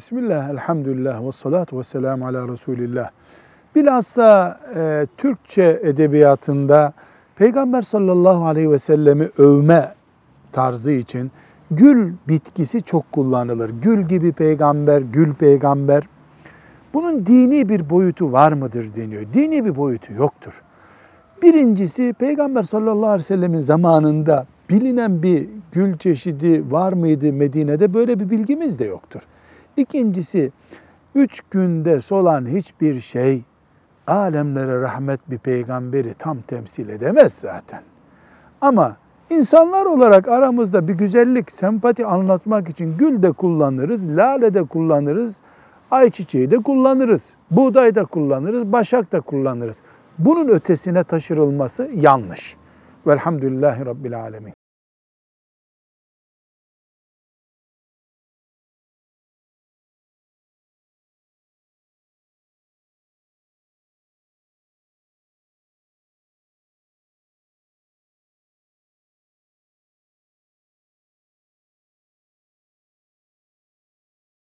Bismillah, elhamdülillah ve salatu ve selamu ala Resulillah. Bilhassa e, Türkçe edebiyatında Peygamber sallallahu aleyhi ve sellemi övme tarzı için gül bitkisi çok kullanılır. Gül gibi peygamber, gül peygamber. Bunun dini bir boyutu var mıdır deniyor. Dini bir boyutu yoktur. Birincisi Peygamber sallallahu aleyhi ve sellemin zamanında bilinen bir gül çeşidi var mıydı Medine'de böyle bir bilgimiz de yoktur. İkincisi üç günde solan hiçbir şey alemlere rahmet bir peygamberi tam temsil edemez zaten. Ama insanlar olarak aramızda bir güzellik, sempati anlatmak için gül de kullanırız, lale de kullanırız, ayçiçeği de kullanırız, buğday da kullanırız, başak da kullanırız. Bunun ötesine taşırılması yanlış. Velhamdülillahi Rabbil Alemin.